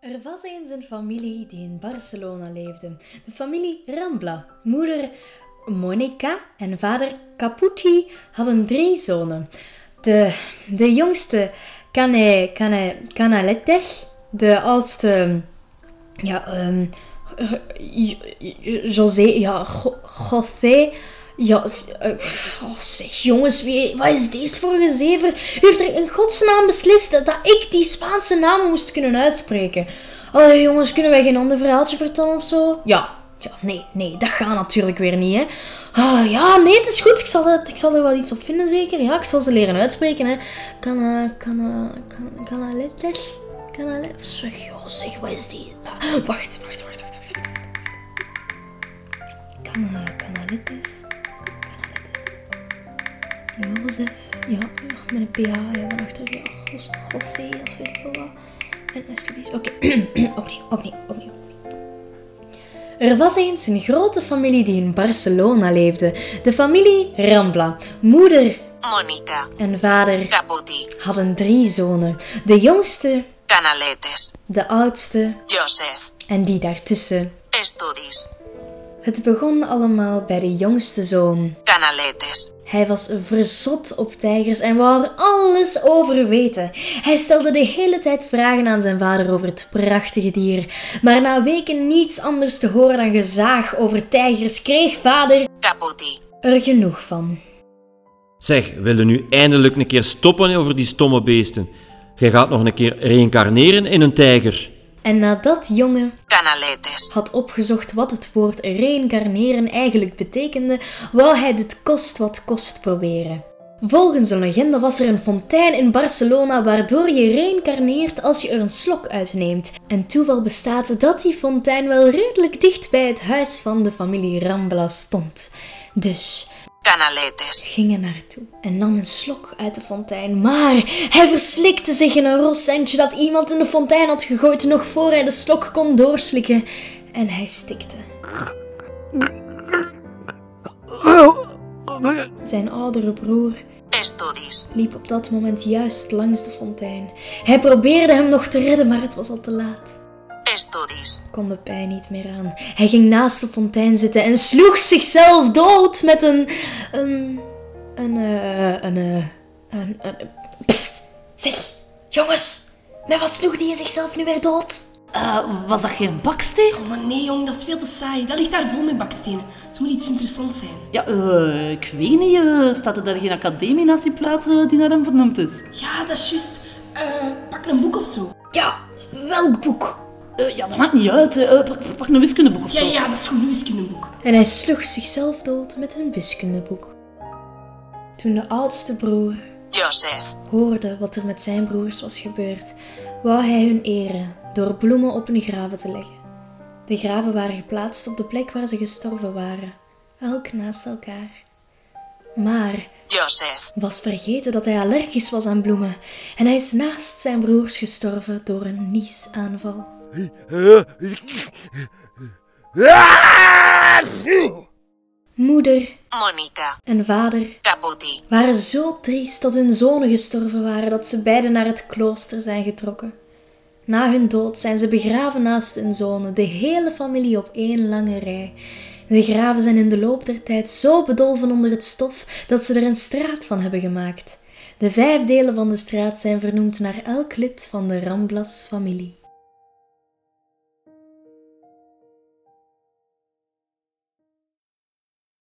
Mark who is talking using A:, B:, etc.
A: Er was eens een familie die in Barcelona leefde. De familie Rambla. Moeder Monica en vader Caputi hadden drie zonen. De, de jongste Cane, Cane, Canaletes, de oudste ja, ehm, José, ja, Jo- José, ja, eh, oh, zeg jongens, wie, wat is deze voor? U heeft er in godsnaam beslist dat ik die Spaanse namen moest kunnen uitspreken. Allee jongens, kunnen wij geen ander verhaaltje vertellen of zo? Ja, ja, nee, nee, dat gaat natuurlijk weer niet, hè. Ah, ja, nee, het is goed, ik zal, het, ik zal er wel iets op vinden zeker. Ja, ik zal ze leren uitspreken, hè. Cana, cana, cana, canaletes? Canaletes? Zeg, joh, zeg, wat is die? Ah, wacht, wacht, wacht, wacht, wacht. wacht. Cana, canaletes? Jozef, ja, met een PH, ja, van achter, ja, Jos, José, of weet ik veel wat. En alsjeblieft, oké, opnieuw, opnieuw, opnieuw. Er was eens een grote familie die in Barcelona leefde. De familie Rambla. Moeder
B: Mónica,
A: en vader
B: Caputi,
A: hadden drie zonen. De jongste,
B: Canaletes,
A: de oudste
B: Joseph,
A: en die daartussen.
B: Estudis,
A: Het begon allemaal bij de jongste zoon.
B: Canaletes,
A: Hij was verzot op tijgers en wou er alles over weten. Hij stelde de hele tijd vragen aan zijn vader over het prachtige dier. Maar na weken niets anders te horen dan gezaag over tijgers, kreeg vader er genoeg van.
C: Zeg, wil je nu eindelijk een keer stoppen over die stomme beesten? Jij gaat nog een keer reïncarneren in een tijger.
A: En nadat jongen
B: Canaletes,
A: had opgezocht wat het woord reïncarneren eigenlijk betekende, wou hij dit kost wat kost proberen. Volgens een legende was er een fontein in Barcelona waardoor je reïncarneert als je er een slok uitneemt. En toeval bestaat dat die fontein wel redelijk dicht bij het huis van de familie Rambla stond. Dus
B: Canaletes,
A: ging er naartoe en nam een slok uit de fontein. Maar hij verslikte zich in een rosentje dat iemand in de fontein had gegooid nog voor hij de slok kon doorslikken. En hij stikte. Zijn oudere broer
B: Estudis,
A: liep op dat moment juist langs de fontein. Hij probeerde hem nog te redden, maar het was al te laat.
B: Estudis,
A: kon de pijn niet meer aan. Hij ging naast de fontein zitten en sloeg zichzelf dood met een. een. een. eh, een. eh, een, een, Psst! Zeg, jongens, met wat sloeg die zichzelf nu weer dood?
D: Eh, was dat geen baksteen?
E: Oh, maar nee, jong, dat is veel te saai. Dat ligt daar vol met bakstenen. Het moet iets interessants zijn.
D: Ja, eh, ik weet niet. staat er daar geen academie naast die plaats die naar hem vernoemd is?
E: Ja, dat is juist. Eh, pak een boek of zo.
A: Ja, welk boek?
D: Eh, ja, dat maakt niet uit. hè. Eh, pak, pak een wiskundeboek of
E: Ja,
D: zo.
E: ja, dat is gewoon een wiskundeboek.
A: En hij sloeg zichzelf dood met een wiskundeboek. Toen de oudste broer
B: Joseph,
A: hoorde wat er met zijn broers was gebeurd, wou hij hun eren door bloemen op hun graven te leggen. De graven waren geplaatst op de plek waar ze gestorven waren, elk naast elkaar. Maar
B: Joseph,
A: was vergeten dat hij allergisch was aan bloemen en hij is naast zijn broers gestorven door een niesaanval. Moeder
B: Mónica,
A: en vader waren zo triest dat hun zonen gestorven waren dat ze beiden naar het klooster zijn getrokken. Na hun dood zijn ze begraven naast hun zonen, de hele familie op één lange rij. De graven zijn in de loop der tijd zo bedolven onder het stof dat ze er een straat van hebben gemaakt. De vijf delen van de straat zijn vernoemd naar elk lid van de Ramblas familie.